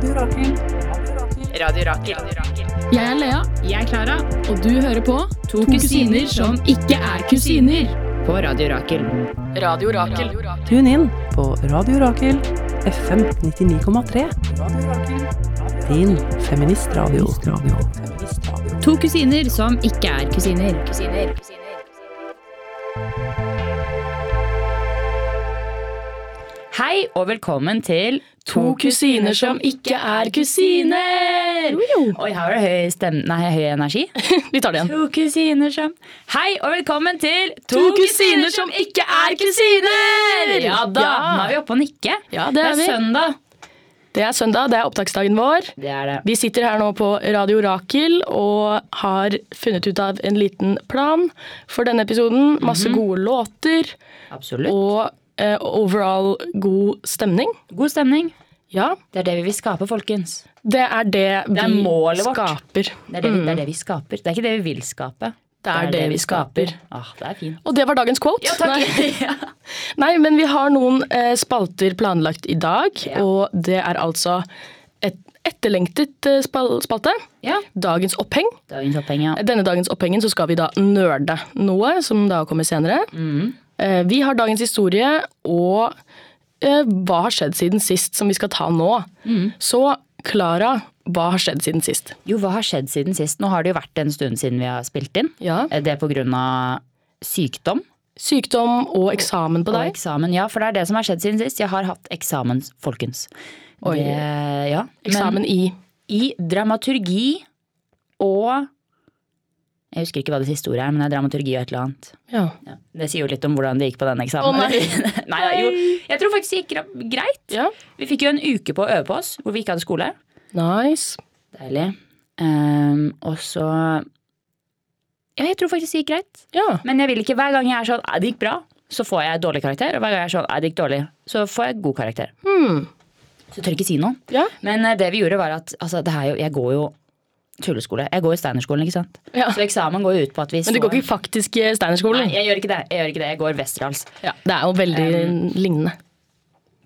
Radio Rakel. Radio Rakel. Jeg er Lea. Jeg er Klara. Og du hører på To kusiner som ikke er kusiner. På Radio Rakel. Radio Rakel. Tune inn på Radio Rakel FM 99,3. Din feministradio. To kusiner som ikke er kusiner. Kusiner. Hei og velkommen til To kusiner som ikke er kusiner. Oi, her var det høy stemme Nei, høy energi. Vi tar det igjen. To kusiner som Hei og velkommen til To kusiner som ikke er kusiner! Ja da, Ja. nå er vi oppe og nikke. Ja, det er vi. søndag. Det er søndag, det er opptaksdagen vår. Det er det. Vi sitter her nå på Radio Rakel og har funnet ut av en liten plan for denne episoden. Masse gode låter Absolutt. og overall god stemning. God stemning. Ja, Det er det vi vil skape, folkens. det er det, Det er vi skaper. Det er det, vi, det er det vi skaper. Det er ikke det vi vil skape. Det er det vi skaper. Ah, det er fint. Og det var dagens quote. Ja. Nei. Nei, men vi har noen eh, spalter planlagt i dag, Ja. og det er altså et etterlengtet eh, spal spalte. ja. Dagens oppheng. Dagens oppheng, ja. Denne dagens opphengen så skal vi da nerde noe, som da kommer senere. Mm. Eh, Vi har dagens historie og eh, hva har skjedd siden sist, som vi skal ta nå. Mm. Så Klara, hva har skjedd siden sist? Jo, hva har skjedd siden sist? Nå har det jo vært en stund siden vi har spilt inn. Ja. Eh, Det er av sykdom Sykdom og eksamen på og deg. eksamen. Ja, for det er det som har skjedd siden sist. Jeg har hatt eksamen, folkens. Oi. Det, ja. Eksamen i i dramaturgi og Jeg husker ikke hva det siste ordet er, men det er dramaturgi og et eller annet. Ja. Ja. Det sier jo litt om hvordan det gikk på den eksamen. Oh, nei. nei, ja, jo, jeg tror faktisk det gikk greit. ja. Vi fikk jo en uke på å øve på oss, hvor vi ikke hadde skole. Nice. Deilig. Um, og så Ja, jeg tror faktisk det gikk greit. Ja. Men jeg vil ikke hver gang jeg er sånn det gikk bra, så får jeg dårlig karakter. Og hver gang jeg er sånn det gikk dårlig, så får jeg god karakter. Hmm. Så jeg tør ikke si noe. Ja. Men eh, det vi gjorde, var at altså, det jo, jeg går jo tulleskole. Jeg går i Steinerskolen, ikke sant. Ja. Så eksamen går jo ut på at vi Men du går ikke faktisk i Nei, jeg gjør ikke det. Jeg gjør ikke det. Jeg går Westerdals. Ja, det er jo veldig lignende.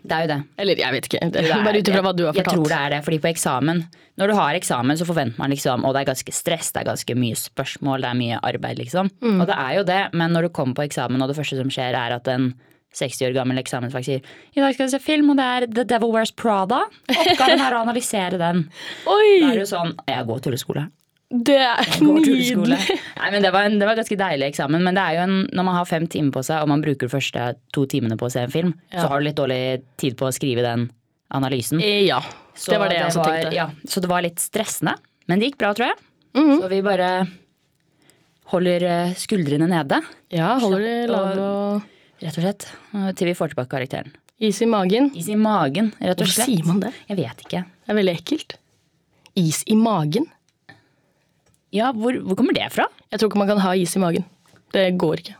Det er jo det. Eller jeg vet ikke. Det er- bare ut ifra hva du har fortalt. Jeg tror det er det, fordi på eksamen Når du har eksamen, så forventer man liksom Og det er ganske stress, det er ganske mye spørsmål, det er mye arbeid, liksom. Mm. Og det er jo det, men når du kommer på eksamen, og det første som skjer, er at en 60 år gammel eksamensfag sier I dag skal vi se film, og det er The Devil Wears Prada. Oppgaven er å analysere den. Oi. Da er det jo sånn Jeg går tulleskole. Det er nydelig. Nei, men det var, en, det var ganske deilig eksamen. Men det er jo en, når man har fem timer på seg, og man bruker de første to timene på å se en film, Ja. så har du litt dårlig tid på å skrive den analysen. Eh, Ja. Så det var det jeg også var, tenkte. Ja, så det var litt stressende. Men det gikk bra, tror jeg. Mhm. Så vi bare holder eh, skuldrene nede, Ja, holder de lave og rett og slett. eh, Til vi får tilbake karakteren. is i magen. Is i magen, rett og Hvorfor sier man det? Jeg vet ikke. Det er veldig ekkelt. Is i magen? Ja, hvor, hvor kommer det fra? Jeg tror ikke man kan ha is i magen. Det går ikke.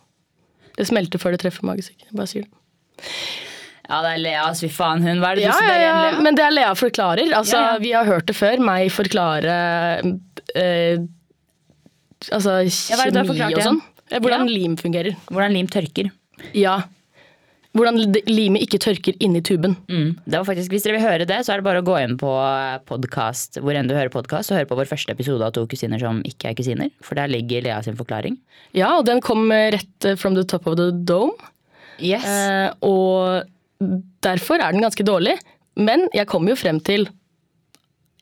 Det smelter før det treffer magesekken. Jeg bare sier det. Ja, det er Lea, fy faen hun. Hva er det du Ja, sier ja, ja. Lea? Men det er Lea forklarer. Altså, Ja, ja. Vi har hørt det før. Meg forklare eh, altså kjemi og sånn. Eh, Hvordan lim fungerer. Hvordan lim tørker. Ja. Hvordan limet ikke tørker inni tuben. Mm. Det var faktisk, hvis dere vil høre det, så er det bare å gå inn på podkast hvor enn du hører podkast, og høre på vår første episode av To kusiner som ikke er kusiner. For der ligger Lea sin forklaring. Ja, og den kom eh, rett eh, from the top of the dome. Yes. Eh, og derfor er den ganske dårlig. Men jeg kom jo frem til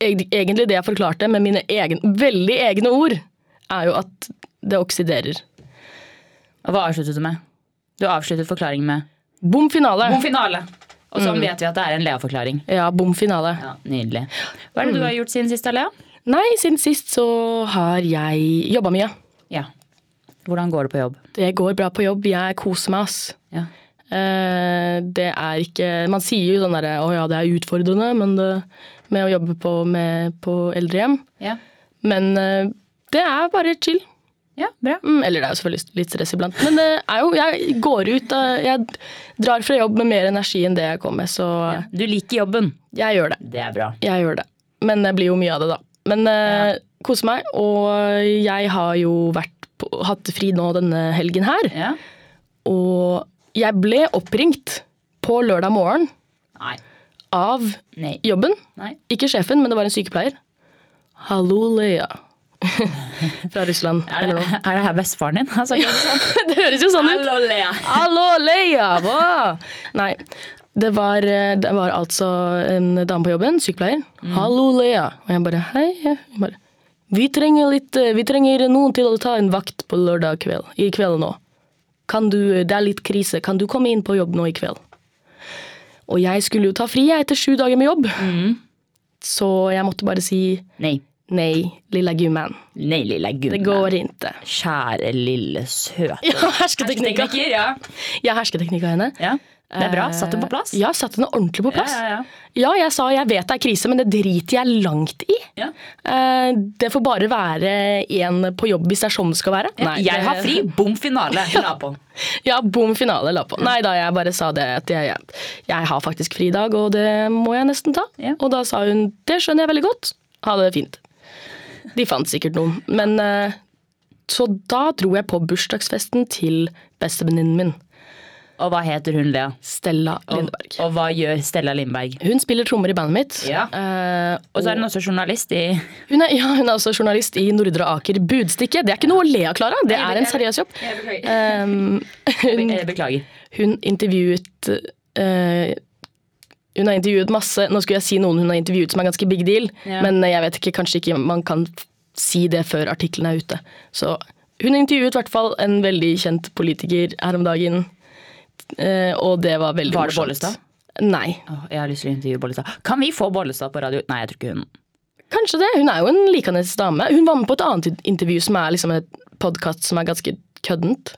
Egentlig det jeg forklarte med mine egen, veldig egne ord, er jo at det oksiderer. Og hva avsluttet du med? Du avsluttet forklaringen med Bom finale! Bom finale. Og sånn vet vi at det er en Lea-forklaring. Ja, bom finale. Ja, Nydelig. Hva er det du har gjort siden sist, Lea? Nei, siden sist så har jeg jobba mye. Ja. Hvordan går det på jobb? Det går bra på jobb. Jeg koser meg, ass. Ja. Eh, det er ikke Man sier jo sånn derre Å ja, det er utfordrende men det, med å jobbe på, med, på eldrehjem. Ja. Men eh, det er bare chill. Ja, bra. Mm, eller det er jo selvfølgelig litt stress iblant. Men det er jo, jeg går ut eh, Jeg drar fra jobb med mer energi enn det jeg kom med, så Du liker jobben. jeg gjør det. Det er bra. Jeg gjør det. Men det blir jo mye av det, da. Men ja. kose meg. Og jeg har jo på, hatt fri nå denne helgen her. Ja. Og jeg ble oppringt på lørdag morgen Nei. av Nei. jobben. Nei. Ikke sjefen, men det var en sykepleier. Hallo, Lea. Fra Russland. Er det, er det her bestefaren din? Altså, sånn. Det høres jo sånn ut. Hallo, Lea. Hallo, Leia! Hva? Nei, det var, eh, det var altså en dame på jobben, sykepleier. Hallo, Lea. Og jeg bare hei. Bare, vi trenger litt eh, Vi trenger noen til å ta en vakt på lørdag kveld. I kveld nå. Kan du, det er litt krise. Kan du komme inn på jobb nå i kveld? Og jeg skulle jo ta fri jeg, etter sju dager med jobb. Så jeg måtte bare si Nei. Nei, lilla gumman. Nei, lille gumman. Det går ikke. Kjære lille søte Ja, hersketeknikk. Hersketeknikker, ja. Jeg har hersketeknikk av henne. ja. Det er bra. Satt den på plass? Ja, satt den ordentlig på plass. ja, ja. Ja, jeg sa jeg vet det er krise, men det driter jeg langt i. ja. Eh, det får bare være en på jobb hvis det er sånn det skal være. Nei, jeg har fri. Bom finale. La på. Ja, bom finale la på. Nei da, jeg bare sa det at jeg, jeg, har faktisk fridag, og det må jeg nesten ta. Ja. Og da sa hun det skjønner jeg veldig godt. Ha det fint. De fant sikkert noen. Men eh, så da dro jeg på bursdagsfesten til bestevenninnen min, Og hva heter hun, Lea? Stella Og, og hva gjør Stella Lindberg? Hun spiller trommer i bandet mitt. Ja. Uh, Og så er hun også journalist i Hun er, ja, hun er også journalist i Nordre Aker Budstikke. Det er ikke noe å le av, Klara. Det er en seriøs jobb. Um, hun, Jeg Beklager. hun intervjuet eh, Hun har intervjuet masse Nå skulle jeg si noen hun har intervjuet som er ganske big deal, Ja. men jeg vet ikke, kanskje ikke man kan si det før artikkelen er ute. Så hun intervjuet i hvert fall en veldig kjent politiker her om dagen, eh, og det var veldig morsomt. Var det. Bollestad? Nei. Oh, jeg har lyst til å intervjue Bollestad. Kan vi få Bollestad på radio? Nei, jeg tror ikke hun. Kanskje det. Hun er jo en likende dame. Hun var med på et annet intervju som er liksom et podkast som er ganske køddent.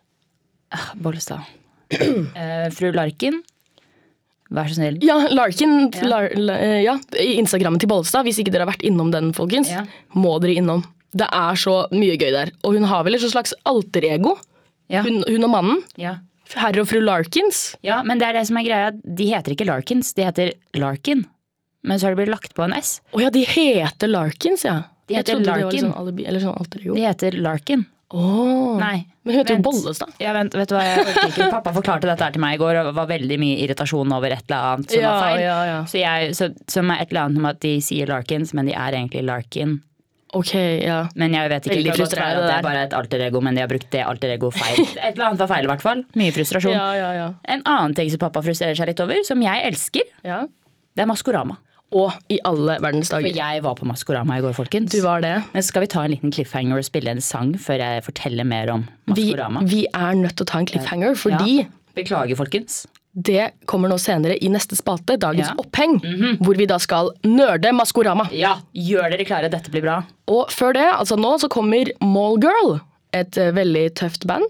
Ah, Bollestad. uh, fru Larkin, vær så snill. Ja, Larkin. Ja. Lar, la- eh, ja, i Instagrammen til Bollestad. Hvis ikke dere har vært innom den, folkens, Ja. må dere innom. Det er så mye gøy der. Og hun har vel et slags alterego, Ja. hun, hun og mannen. Ja. Herr og fru Larkins. ja, men det er det som er greia. De heter ikke Larkins, de heter Larkin. Men så har det blitt lagt på en S. Å ja, de heter Larkins, ja. De heter Larkin. litt sånn alibi, sånn. De heter Larkin. Åh. Nei. Men hun heter jo. Bollestad. Ja, vent, vet du hva, jeg orker ikke. Pappa forklarte dette her til meg i går, og det var veldig mye irritasjon over et eller annet som Ja, var feil. ja, ja. Så jeg, så, som er et eller annet om at de sier Larkins, men de er egentlig Larkin. Ok, ja. Men jeg vet ikke, Veldig frustrerende, det er bare et alter ego, men de har brukt det alter ego feil. Et eller annet var feil i hvert fall. Mye frustrasjon. Ja, ja, ja. En annen ting som pappa frustrerer seg litt over, som jeg elsker, ja. det er Maskorama. Og i alle verdens dager. For jeg var på Maskorama i går, folkens. Du var det. Men skal vi ta en liten cliffhanger og spille en sang før jeg forteller mer om Maskorama? vi er nødt til å ta en cliffhanger, fordi Ja. Beklager, folkens. Det kommer nå senere i neste spalte, dagens Ja. oppheng, hvor vi da skal nerde Maskorama. Ja, gjør dere klare. Dette blir bra. Og før det, altså nå, så kommer Mallgirl, et eh, veldig tøft band,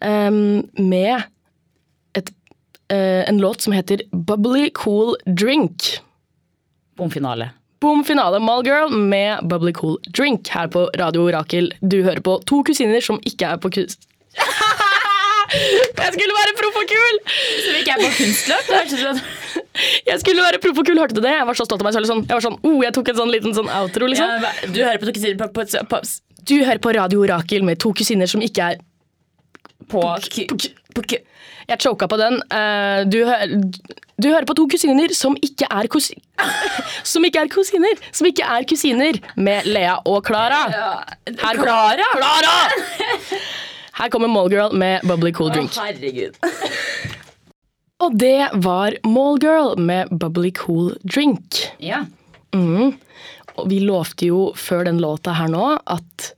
em, med et, uh, en låt som heter Bubbly Cool Drink. Bom finale. Boom finale Mallgirl med Bubbly Cool Drink her på Radio Rakel. Du hører på to kusiner som ikke er på kus... Jeg skulle være proff og kul! Som ikke er på kunstløp? Jeg skulle være proff og kul, hørte du det? Jeg var så stolt av meg selv. Sånn, jeg var sånn, oh, jeg tok en sånn liten sånn outro, liksom. Ja, Du hører på to kusiner på, på, på, Du hører på Radio Rakel med to kusiner som ikke er på, på, på ku- Jeg choka på den. Eh, du, du hører på to kusiner som ikke er kus... Som ikke er kusiner! Som ikke er kusiner med Lea og Klara. Her Klara? Klara! Her kommer Mallgirl med Bubbly Cool Drink. Å, herregud. Og det var Mallgirl med Bubbly Cool Drink. Ja. Og vi lovte jo før den låta her nå at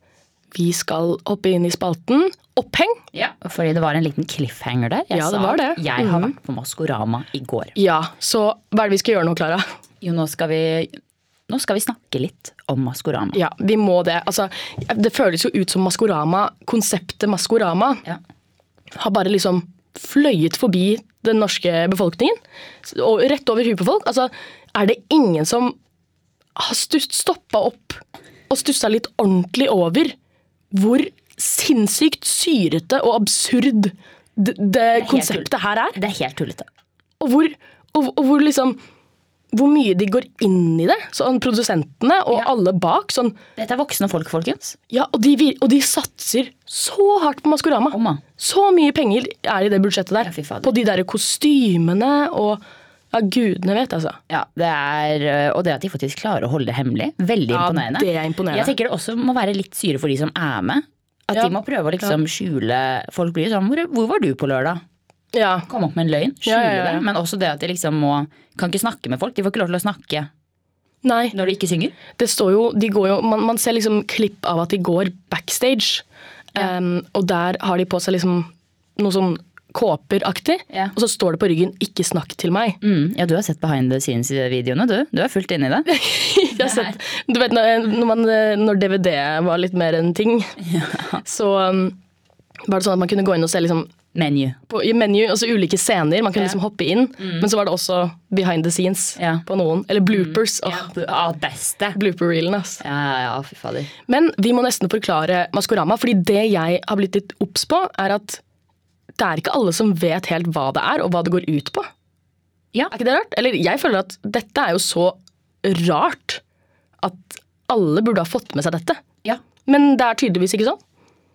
vi skal hoppe inn i spalten Oppheng. ja. Fordi det var en liten cliffhanger der. Jeg Ja, det var det. jeg har vært på Maskorama i går. Ja, så hva er det vi skal gjøre nå, Klara? Jo, nå skal vi nå skal vi snakke litt om Maskorama. Ja, vi må det. Altså, det føles jo ut som Maskorama, konseptet Maskorama, Ja. har bare liksom fløyet forbi den norske befolkningen. Og rett over huet på folk. Altså, er det ingen som har stoppa opp og stussa litt ordentlig over hvor sinnssykt syrete og absurd det, det konseptet her er? Det er helt tullete. Og hvor, og, og hvor liksom hvor mye de går inn i det. Sånn Produsentene og Ja. alle bak. Sånn, Dette er voksne folk, folkens. ja, og, de, og de satser så hardt på Maskorama. Oma. Så mye penger er i det budsjettet der. Ja, på de der kostymene og Ja, gudene vet, altså. Ja, det er, øh, Og det at de faktisk klarer å holde det hemmelig. Veldig Ja, imponerende. det er imponerende. Jeg tenker det også må være litt syre for de som er med. At Ja. de må prøve å liksom skjule Folk blir sånn hvor, 'Hvor var du på lørdag?' Ja. Komme opp med en løgn. Skjule det. Men også det at de liksom må Kan ikke snakke med folk. De får ikke lov til å snakke Nei. når de ikke synger. Det står jo, de går jo man, man ser liksom klipp av at de går backstage. Um, og der har de på seg liksom noe sånn kåperaktig. Ja. Og så står det på ryggen 'ikke snakk til meg'. Mm, ja, du har sett behind the scenes-videoene, du. Du er fullt inne i det. Jeg har sett, du vet, når, man, når DVD var litt mer en ting, så um, var det sånn at man kunne gå inn og se liksom Menu. på, i menu, altså ulike scener. Man kunne Ja. liksom hoppe inn. Men så var det også behind the scenes Ja. på noen. Eller bloopers. Åh, Ja, ja, beste. Blooper-reelen, altså. Ja, ja, ja, fy fader. Men vi må nesten forklare Maskorama, fordi det jeg har blitt litt obs på, er at det er ikke alle som vet helt hva det er, og hva det går ut på. Ja. Er ikke det rart? Eller jeg føler at dette er jo så rart at alle burde ha fått med seg dette. Ja. Men det er tydeligvis ikke sånn.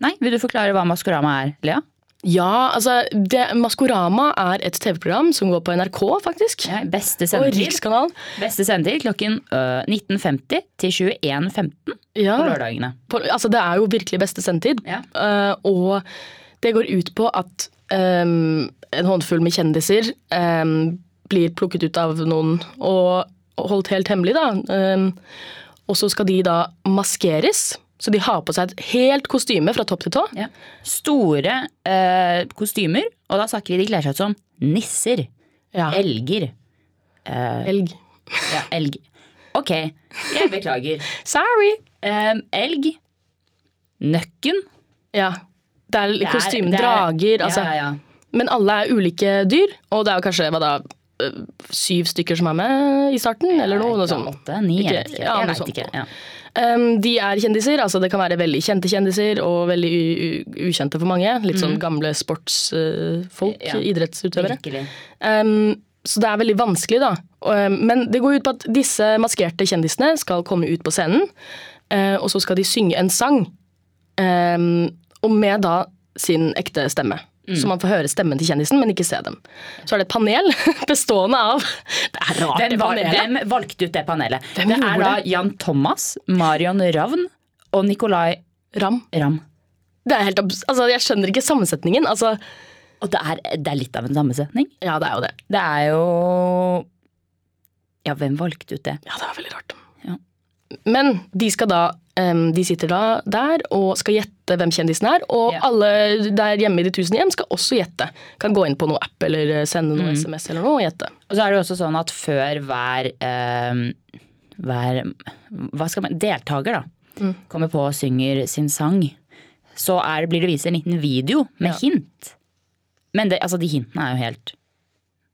Nei, vil du forklare hva Maskorama er, Lea? Ja, altså det, Maskorama er et TV-program som går på NRK, faktisk. Ja, beste Og sendetid. Rikskanalen. Beste sendetid klokken øh, 19.50 til 21.15 Ja. på lørdagene. på, altså det er jo virkelig beste sendetid. Ja. Uh, og det går ut på at um, en håndfull med kjendiser um, blir plukket ut av noen og holdt helt hemmelig. Da. Ehm, og så skal de da maskeres. Så de har på seg et helt kostyme fra topp til tå. Ja. Store eh, kostymer, og da snakker vi de kler seg ut som nisser. Ja. Elger. Eh, Elg. ja, elg. Ok, jeg beklager. Sorry! Eh, elg. Nøkken. Ja. Det er kostyme, er- drager altså. Ja, ja. Men alle er ulike dyr, og det er jo kanskje hva da, syv stykker som er med i starten, eller noe, noe sånt. Åtte, ni, jeg vet ikke. jeg vet ikke. Ja. Um, de er kjendiser, altså det kan være veldig kjente kjendiser og veldig ukjente for mange. Litt sånn gamle sportsfolk, Ja. idrettsutøvere. Um, så det er veldig vanskelig, da. Um, men det går ut på at disse maskerte kjendisene skal komme ut på scenen, uh, og så skal de synge en sang. Um, og med da sin ekte stemme. Så man får høre stemmen til kjendisen, men ikke se dem. Så er det et panel bestående av Det er rart, Hvem, det panelet. hvem valgte ut det panelet? Hvem det er da det? Jan Thomas, Marion Ravn og Nicolay Ram. Ram. Det er helt altså, jeg skjønner ikke sammensetningen. Altså, Og det er, det er litt av en sammensetning. ja, det er jo det. Det er jo Ja, hvem valgte ut det? Ja, det var veldig rart. Ja. Men de skal da em, De sitter da der og skal gjette hvem kjendisen er. Og yeah. alle der hjemme i De tusen hjem skal også gjette. Kan gå inn på noe app eller eh, sende noe SMS eller noe og gjette. Og så er det jo også sånn at før hver, eh, hver hva skal man, deltaker da, Mm. kommer på og synger sin sang, så er, blir det vist en liten video med Ja. hint. Men det, altså, de hintene er jo helt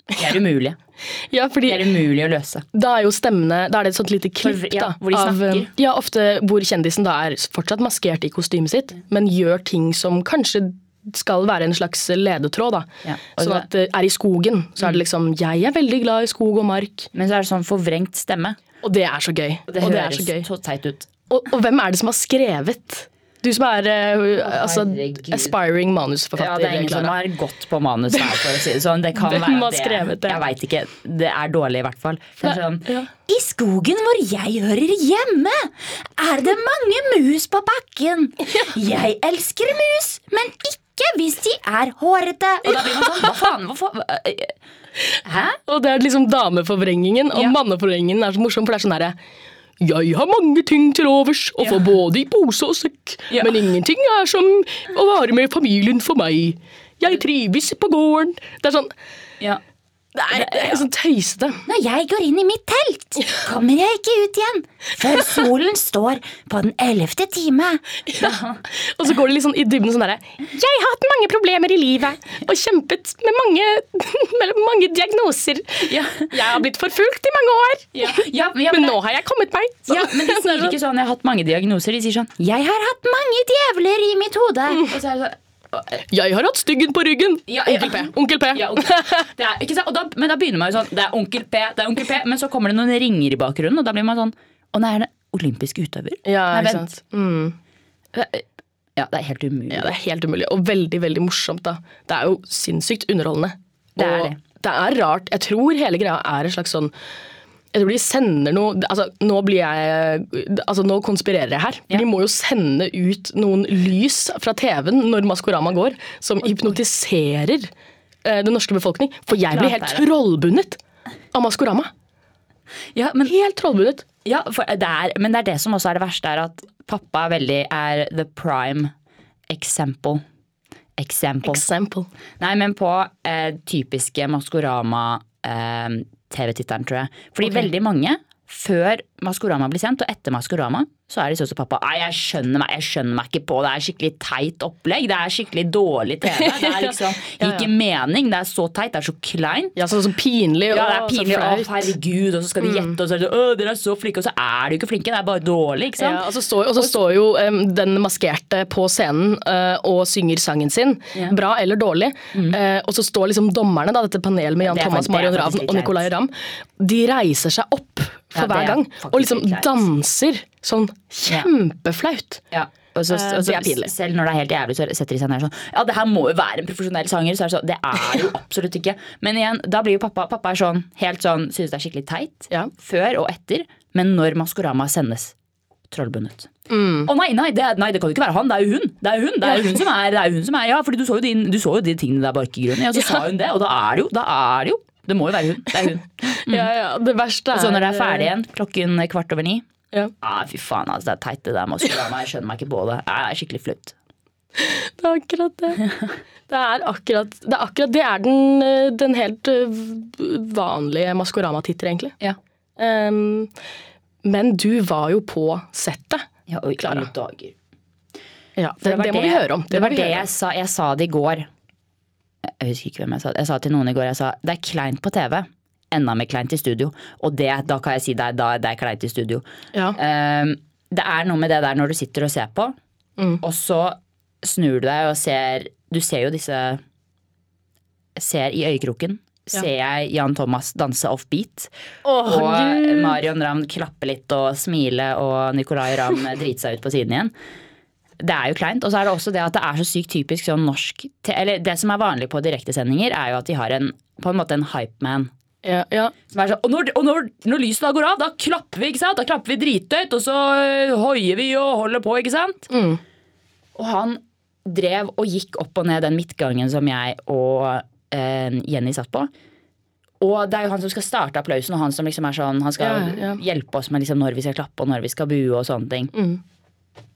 De er umulig. Ja, fordi det er umulig å løse. da er jo stemmene Da er det et sånt lite klipp For- ja, hvor de av snakker. Ja, ofte hvor kjendisen da er fortsatt maskert i kostymet sitt, men gjør ting som kanskje skal være en slags ledetråd. da. Ja, Sånn at det er i skogen, så er det liksom 'jeg er veldig glad i skog og mark'. Men så er det sånn forvrengt stemme. Og det er så gøy. Og det og det høres så så teit ut. Og, og hvem er det som har skrevet? Du som er uh, altså, aspiring manusforfatter. Ja, det er ingen som har gått på manus her, for å si det sånn. Det kan være det. skrevet ja. Jeg veit ikke. Det er dårlig, i hvert fall. Sånn, Ja. I skogen hvor jeg hører hjemme, er det mange mus på bakken. Jeg elsker mus, men ikke hvis de er hårete. Og da blir man sånn, hva faen? Hvorfor? Hæ? Og det er liksom dameforvrengingen, og manneforvrengingen er så morsom, for det er sånn herre jeg har mange ting til overs, og får både i pose og sekk. Men ingenting er som å være med familien for meg. Jeg trives på gården. Det er sånn Ja. Er, det er sånn tøysete. Når jeg går inn i mitt telt, kommer jeg ikke ut igjen før solen står på den ellevte time. Og så går det litt sånn i dybden sånn derre Jeg har hatt mange problemer i livet og kjempet med mange, med mange diagnoser. Ja. Jeg har blitt forfulgt i mange år, Ja, ja, ja, men det- nå har jeg kommet meg. Så- Ja, men de sier ikke sånn 'jeg har hatt mange diagnoser'. De sier sånn 'jeg har hatt mange djevler i mitt hode'. Og så er det sånn Jeg har hatt styggen på ryggen. Ja, ja. Onkel P. Onkel P. ja, onkel. Er? Og da, men da begynner man jo sånn Det er onkel P, det er onkel P. Men så kommer det noen ringer i bakgrunnen, og da blir man sånn Å nei, er det olympisk utøver? Ja, nei, vent. Mm. Ja, det er helt umulig. Ja, det er helt umulig. Og veldig, veldig morsomt, da. Det er jo sinnssykt underholdende. Det er og det. det er rart. Jeg tror hele greia er en slags sånn jeg tror de sender noe altså Nå blir jeg Altså nå konspirerer jeg her. Ja. De må jo sende ut noen lys fra TV-en når Maskorama går, som hypnotiserer eh, den norske befolkning. For jeg blir helt trollbundet av Maskorama. Ja, men Helt trollbundet. Ja, for det er, men det er det som også er det verste, er at pappa er veldig er the prime example. Example. Example. Nei, men på eh, typiske Maskorama-TV-tittelen, tror jeg. Fordi veldig mange, før Maskorama blir sendt, og etter Maskorama, så er de sånn som pappa. Nei, jeg skjønner meg jeg skjønner meg ikke på det. er skikkelig teit opplegg. Det er skikkelig dårlig TV. Det er liksom Ja, ja. ikke mening. Det er så teit. Det er så kleint. Ja, sånn så pinlig Ja, det er pinlig. Å, herregud. Og så skal de gjette, og så er det sånn Å, dere er så flinke. Og så er de jo ikke flinke. Det er bare dårlig, ikke sant? Ja, og så står, og så står jo um, den maskerte på scenen uh, og synger sangen sin, Ja. bra eller dårlig. Eh, og så står liksom dommerne, da, dette panelet med Jan Det Thomas, det Marion Ravn og Nicolay Ramm, de reiser seg opp for Ja, hver er gang og liksom danser sånn kjempeflaut. Ja. Og så, Eh, og så. Selv når det er helt jævlig, så setter de seg ned sånn Ja, det her må jo være en profesjonell sanger. Så er det sånn, det er jo absolutt ikke. Men igjen, da blir jo pappa Pappa er sånn helt sånn, synes det er skikkelig teit. Ja. Før og etter. Men når Maskorama sendes, trollbundet. Mm. Å nei, nei det, nei, det kan jo ikke være han. Det er jo hun. Det er jo hun, det er hun som er, det er hun som er Ja, fordi du så jo, din, du så jo de tingene der bak i grunnen. Ja, så sa hun det, og da er det jo. Da er det jo. Det må jo være hun. Det er hun. Ja, ja, det verste er Og så når det er ferdig igjen, klokken kvart over ni Ja. ah, Fy faen, altså, det er teit det der Maskorama. Jeg skjønner meg ikke på det. Det er skikkelig flaut. Det er akkurat det. Det er akkurat det. Er akkurat, det er den, eh, den helt eh, vanlige Maskorama-titter, egentlig. Ja. Um, men du var jo på settet. Ja, og i alle dager. Ja, det, det, det må vi høre om. Det, det var det jeg sa. Jeg sa det i går. Jeg husker ikke hvem jeg sa det. Jeg sa til noen i går. Jeg sa det er kleint på TV. Enda mer kleint i studio. Og det, da kan jeg si det er, da, det er kleint i studio. Ja. Um, det er noe med det der når du sitter og ser på, Mm. og så snur du deg og ser Du ser jo disse Ser i øyekroken. Ja. Ser jeg Jan Thomas danse offbeat. Oh, Og. Marion Ravn klappe litt og smile, og Nicolay Ramm drite seg ut på siden igjen. Det er jo kleint. Og så er det også det at det er så sykt typisk sånn norsk Eller det som er vanlig på direktesendinger, er jo at de har en på en måte en hypeman. Ja, ja. Som er sånn, og når, og når, når lyset da går av, da klapper vi, ikke sant? Da klapper vi drithøyt, og så øh, hoier vi og holder på, ikke sant? Mm. Og han drev og gikk opp og ned den midtgangen som jeg og eh, Jenny satt på. Og det er jo han som skal starte applausen, og han som liksom er sånn Han skal ja. hjelpe oss med liksom når vi skal klappe, og når vi skal bue og sånne ting. Mm.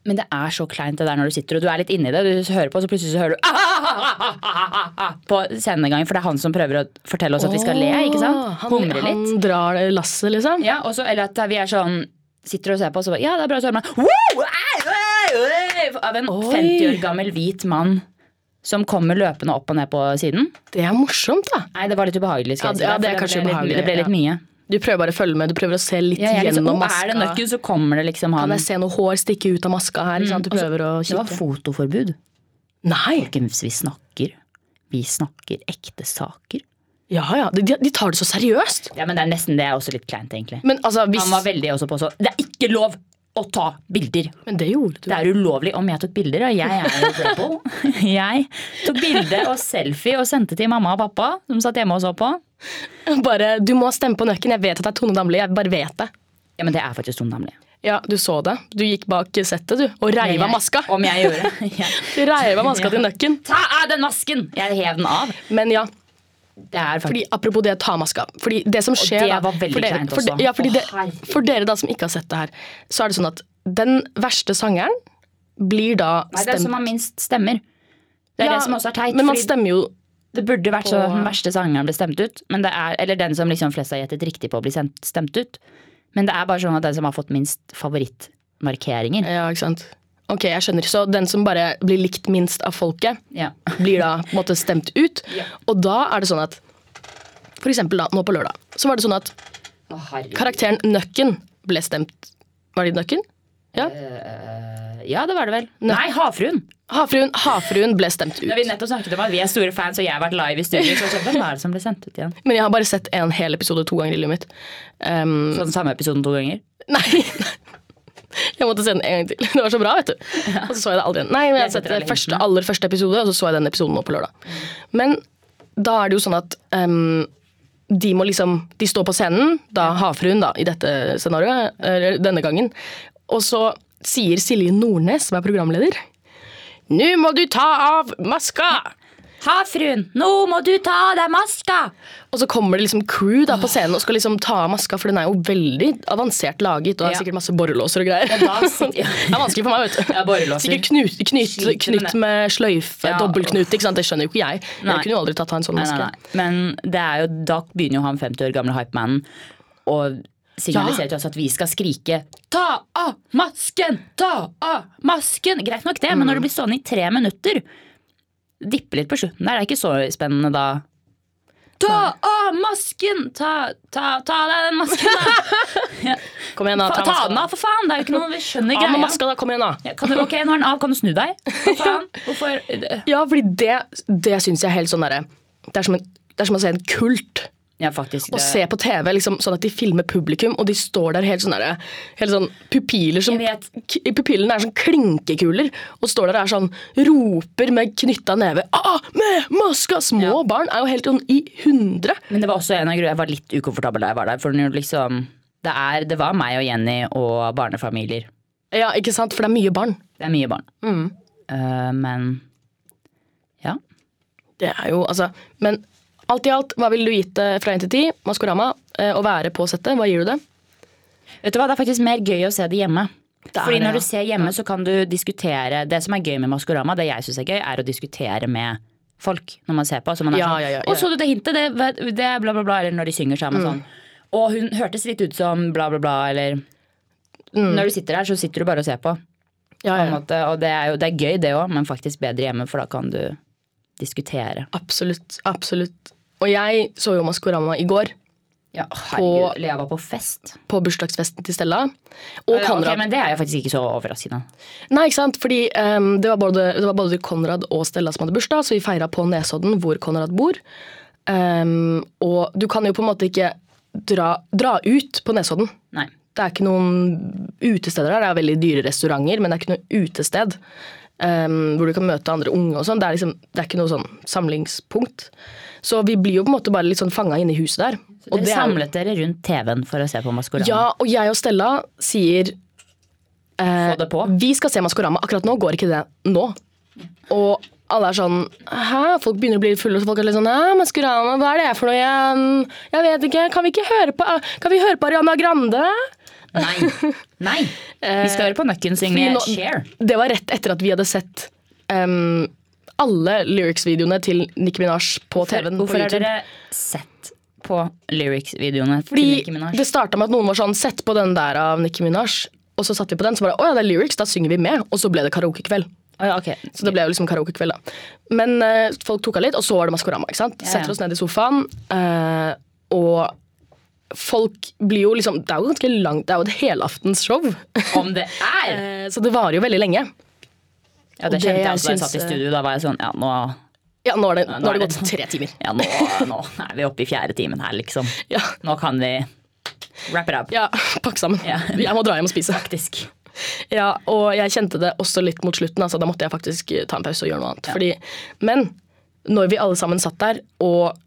Men det er så kleint det der når du sitter og du er litt inni det. Du hører på, og så plutselig så hører du på scenegangen, for det er han som prøver å fortelle oss at vi skal le. ikke sant? Han, Humre litt. han drar lasset, liksom. Ja, også, eller at vi er sånn Sitter og ser på, og så bare Ja, det er bra, så hører man wow, Ei, ei, ei!» Av en Oi. 50 år gammel hvit mann som kommer løpende opp og ned på siden. Det er morsomt, da. Nei, det var litt ubehagelig. Ja, det- ja, det er for ble litt- Det ble litt ja. Du prøver bare å følge med, du prøver å se litt Ja, liksom, gjennom «Å, maska. er det nøkken, så kommer det liksom han Kan jeg se noe hår stikke ut av maska her? Mm. Du prøver altså, å kikke. Det var fotoforbud. Nei! Folkens, vi snakker. Vi snakker ekte saker. Ja ja, de, de tar det så seriøst. Ja, men det er nesten det er også litt kleint, egentlig. Men altså, hvis Han var veldig også på så Det er ikke lov å ta bilder! Men det gjorde du. Det er ulovlig om jeg tok bilder, og jeg er jo rebel. Jeg tok bilde og selfie og sendte til mamma og pappa, som satt hjemme og så på. Bare, du må stemme på nøkken. Jeg vet at det er Tone Damli. Jeg bare vet det. Ja, men det er faktisk Tone Damli. Ja, du så det. Du gikk bak settet, du. Og reiv av maska. Om jeg gjorde. Du reiv av maska til nøkken. Ta av den masken! Jeg hev den av. Men ja, fordi apropos det, ta maska. Fordi det som skjer det da, for dere, for, de- ja, fordi Å, det, for dere da som ikke har sett det her, så er det sånn at den verste sangeren blir da Nei, det er stemt som har minst stemmer. Det er Ja, det som også er teit. Men man stemmer jo det burde vært sånn at den verste sangeren ble stemt ut. Men det er, eller den som liksom flest har gjettet riktig på, blir stemt, stemt ut. Men det er bare sånn at den som har fått minst favorittmarkeringer. Ja, ikke sant. Ok, jeg skjønner. Så den som bare blir likt minst av folket, Ja. blir da på en måte stemt ut. Ja. Og da er det sånn at For eksempel da, nå på lørdag, så var det sånn at Å, karakteren Nøkken ble stemt Var det Nøkken? Ja. Uh, Ja, det var det vel. Nei, Havfruen! Havfruen, havfruen ble stemt ut. Når vi nettopp snakket om at vi er store fans, og jeg har vært live i studio, så hvem er det som ble sendt ut igjen? Men jeg har bare sett en hel episode to ganger i livet mitt. Um, den samme episoden to ganger? nei. Jeg måtte se den en gang til. Det var så bra, vet du. Og så så jeg det aldri igjen. Nei, men jeg har sett det første, aller første episode, og så så jeg den episoden nå på lørdag. Men da er det jo sånn at um, de må liksom De står på scenen, da havfruen, da, i dette scenarioet, eller denne gangen. Og så sier Silje Nordnes, som er programleder Nå må du ta av maska! Havfruen, nå må du ta av deg maska! Og så kommer det liksom crew da på scenen og skal liksom ta av maska, for den er jo veldig avansert laget og har Ja. sikkert masse borrelåser og greier. sitter- det er vanskelig for meg, vet du. Ja. Sikkert knut, knut, knytt med sløyfe, Ja. dobbeltknut, ikke sant? Det skjønner jo ikke jeg. Nei. Jeg kunne jo aldri tatt av en sånn maske. nei, nei. Men det er jo, da begynner jo han 50 år gamle hypemanen å signalisere til oss at vi skal skrike 'ta av masken! Ta av masken!' Greit nok det, men når det blir stående i tre minutter, dippe litt på slutten der, det er ikke så spennende da. Ta av masken! Ta, ta, ta av deg den masken, da! Kom igjen, da. Ta, Ta, den av, for faen! Det er jo ikke noe vi skjønner Av med greia. maska, da. Kom igjen, da. Ja, kan du, ok, nå er den av, kan du snu deg? For faen? Hvorfor? Ja, fordi det, det syns jeg er helt sånn derre det, som det er som å se en kult. Ja, faktisk. det... Og se på TV liksom, sånn at de filmer publikum, og de står der helt sånn derre Helt sånn pupiller som Pupillene er sånn klinkekuler, og står der og er sånn Roper med knytta neve. Ah, med maska! Små Ja. barn er jo helt sånn i hundre. Men det var også en av grunnene Jeg var litt ukomfortabel da jeg var der. For liksom det, er, det var meg og Jenny og barnefamilier. Ja, ikke sant? For det er mye barn. Det er mye barn. Mm. Uh, men ja. Det er jo, altså Men alt i alt, hva ville du gitt det fra 1 til 10? Maskorama. eh, Å være på settet, hva gir du det? Vet du hva, Det er faktisk mer gøy å se det hjemme. Det Fordi det, når du ser hjemme, så kan du diskutere Det som er gøy med Maskorama, det jeg syns er gøy, er å diskutere med folk når man ser på. Så man Ja, sånn, ja, ja. Å, så du det hintet? Det, det bla, bla, bla. Eller når de synger sammen Mm. sånn. Og hun hørtes litt ut som bla, bla, bla, eller Når du sitter der, så sitter du bare og ser på. Mm. Ja, på. Og det er jo det er gøy, det òg, men faktisk bedre hjemme, for da kan du diskutere. Absolutt. Absolutt. Og jeg så jo Maskorama i går. Ja, herregud. Var på fest. På bursdagsfesten til Stella. Og Ja, Konrad. men det er jo faktisk ikke så overraskende. Nei, ikke sant? Fordi um, det, var både, det var både Konrad og Stella som hadde bursdag, så vi feira på Nesodden, hvor Konrad bor. Um, og du kan jo på en måte ikke dra, dra ut på Nesodden. Nei. Det er ikke noen utesteder der. Det er veldig dyre restauranter, men det er ikke noe utested ehm, hvor du kan møte andre unge og sånn. Det, liksom, det er ikke noe sånn samlingspunkt. Så vi blir jo på en måte bare litt sånn fanga inne i huset der. Så Dere er samlet dere rundt TV-en for å se på Maskorama. Ja, og jeg og Stella sier eh. Vi skal se Maskorama. Akkurat nå går ikke det nå. Og alle er sånn Hæ? Folk begynner å bli fulle, og folk er litt sånn Hæ, Maskorama, hva er det for noe igjen? Jeg vet ikke. Kan vi ikke høre på Kan vi høre på Ariana Grande? Nei. Nei. Vi skal høre på Nøkken synge Share. Det var rett etter at vi hadde sett um, alle lyrics-videoene til Nicki Minaj på TV-en. på Hvorfor har dere sett på lyrics-videoene til Nicki Minaj? det starta med at noen var sånn Sett på den der av Nicki Minaj. Og så satte vi på den, så bare Å ja, det er lyrics, da synger vi med. Og så ble det karaokekveld. Å, ja, ok. Så det ble jo liksom karaokekveld, da. Men uh, folk tok av litt, og så var det Maskorama. ikke sant? Ja, ja. Setter oss ned i sofaen, uh, og folk blir jo liksom Det er jo ganske langt, det er jo et helaftensshow. Om det er! Eh, så det varer jo veldig lenge. Ja, det det kjente jeg også da jeg satt i studio. Da var jeg sånn Ja, nå, Ja, nå har det, nå nå har det nå det. gått tre timer. ja, nå, nå er vi oppe i fjerde timen her, liksom. Ja, Nå kan vi wrap it up. ja pakke sammen. Ja. Jeg må dra hjem og spise. Faktisk. Ja, Og jeg kjente det også litt mot slutten. Altså, da måtte jeg faktisk ta en pause og gjøre noe annet. Fordi, men når vi alle sammen satt der, og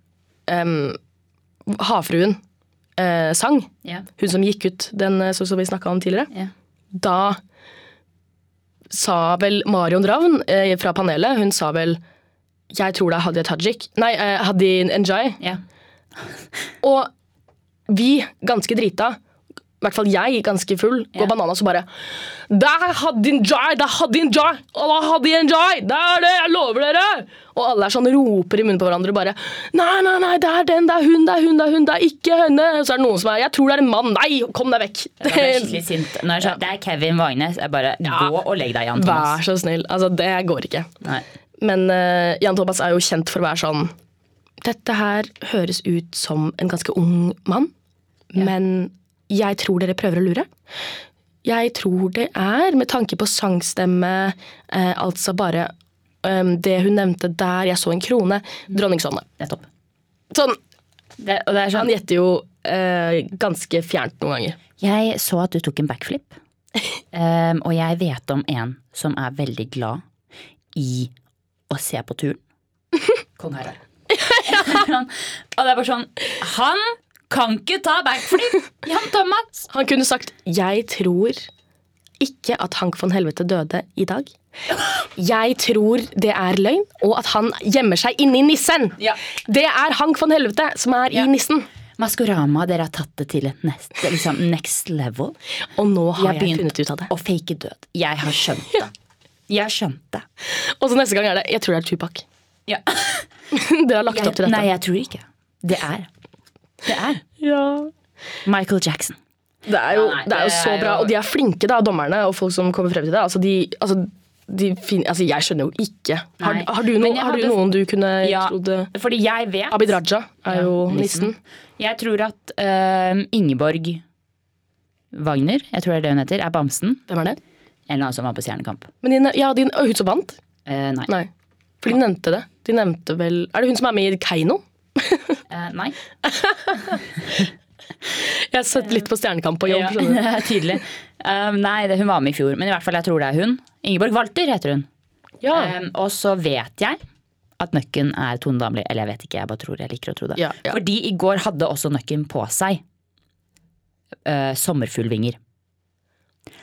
um, havfruen eh, sang, yeah. hun som gikk ut, den eh, som som vi snakka om tidligere, yeah. da sa vel Marion Ravn eh, fra panelet Hun sa vel Jeg tror det er Hadia Tajik. Nei, eh, Hadi Njay. Yeah. Og vi, ganske drita, i hvert fall jeg, ganske full, Ja. går bananas og bare Det er Hadin Jai! Det er Hadin Jai! Og det er! Det! Jeg lover dere! Og alle er sånn roper i munnen på hverandre bare Nei, nei, nei, det er den, det er hun, det er hun, det er hun, det er ikke henne! Og så er det noen som er Jeg tror det er en mann! Nei, kom deg vekk! Det er skikkelig sint. Når jeg sa, det er Kevin Vagnes. Jeg bare Gå og legg deg, Jan Thomas. Vær så snill. Altså, det går ikke. Nei. Men uh, Jan Thomas er jo kjent for å være sånn Dette her høres ut som en ganske ung mann, men jeg tror dere prøver å lure. Jeg tror det er, med tanke på sangstemme, eh, altså bare eh, det hun nevnte der, jeg så en krone, Dronningsonne. Nettopp. Sånn, Det, det er han sånn gjetter jo eh, ganske fjernt noen ganger. Jeg så at du tok en backflip. Um, og jeg vet om en som er veldig glad i å se på turen. Kong Harald. og det er bare sånn Han kan ikke ta backflip! Jan Thomas! Han kunne sagt 'Jeg tror ikke at Hank von Helvete døde i dag'. Jeg tror det er løgn, og at han gjemmer seg inni nissen. Ja. Det er Hank von Helvete som er Ja. i nissen. Maskorama, dere har tatt det til et nest, liksom next level. Og nå har Jeg jeg, begynt funnet ut av det. Å fake død. Jeg har skjønt det. Jeg har skjønt det. Og så neste gang er det 'Jeg tror det er Tupac'. Ja. Dere har lagt opp til dette. Nei, jeg tror ikke. Det er. Det er. Ja. Michael Jackson. Det er jo, Ja, nei, det er jo det så er bra, jo- og de er flinke, da, dommerne og folk som kommer frem til det. Altså, de, altså, de fin altså, jeg skjønner jo ikke. Har, har, du, noen, har du noen du kunne Ja, trodd eh, fordi jeg vet Abid Raja er Ja, jo nissen. nissen. Jeg tror at uh, Ingeborg Wagner, jeg tror det er det hun heter, er bamsen. Hvem er det? En eller annen som var på Stjernekamp. Men din, ja, din, hun som vant? Uh, nei. Nei. For de nevnte det. De nevnte vel Er det hun som er med i Keiino? Eh, nei. Jeg har sett litt på Stjernekamp på jobb. Ja, det er tydelig. Um, nei, det, hun var med i fjor, men i hvert fall jeg tror det er hun. Ingeborg Walter heter hun. Ja. Um, og så vet jeg at Nøkken er Tone Damli. Eller jeg vet ikke, jeg bare tror jeg liker å tro det. Ja, ja. Fordi i går hadde også Nøkken på seg uh, sommerfuglvinger.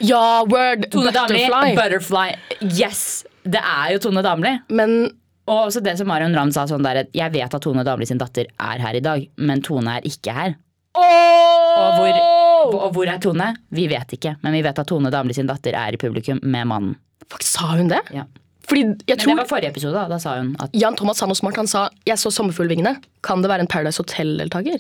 ja, word! Butterfly. Butterfly. Yes! Det er jo Tone Damli. Men Og også det som Marion Ravn sa sånn der Jeg vet at Tone Damli sin datter er her i dag, men Tone er ikke her. Og hvor, og hvor er Tone? Vi vet ikke, men vi vet at Tone Damli sin datter er i publikum med mannen. Fuck, sa hun det? Ja. Fordi jeg Men det var forrige episode, da. Da sa hun at Jan Thomas sa noe smart. Han sa 'jeg så sommerfuglvingene'. Kan det være en Paradise Hotel-deltaker?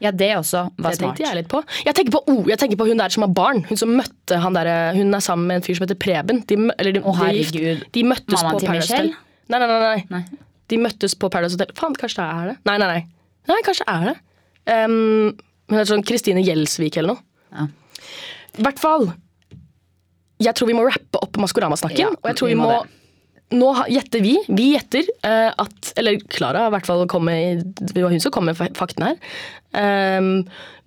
ja, det også var Det smart. tenkte jeg litt på. Jeg tenker på, oh, jeg tenker på hun der som har barn. Hun som møtte han der, hun er sammen med en fyr som heter Preben. De, eller de, Å, de. De møttes Mamma på Paradise Michelle? Hotel. Nei, nei, nei, nei. Nei. De møttes på Paradise Hotel. Faen, kanskje det er det? Nei, nei, nei. Nei, kanskje det er det. Um, hun heter sånn Kristine Gjelsvik eller noe. Ja. I hvert fall. Jeg tror vi må rappe opp Maskorama-snakken. Ja, og jeg tror vi vi må må, Nå gjetter vi. Vi gjetter uh, at Eller Klara i hvert fall kom med Det var hun som kom med faktene fakten her. Um,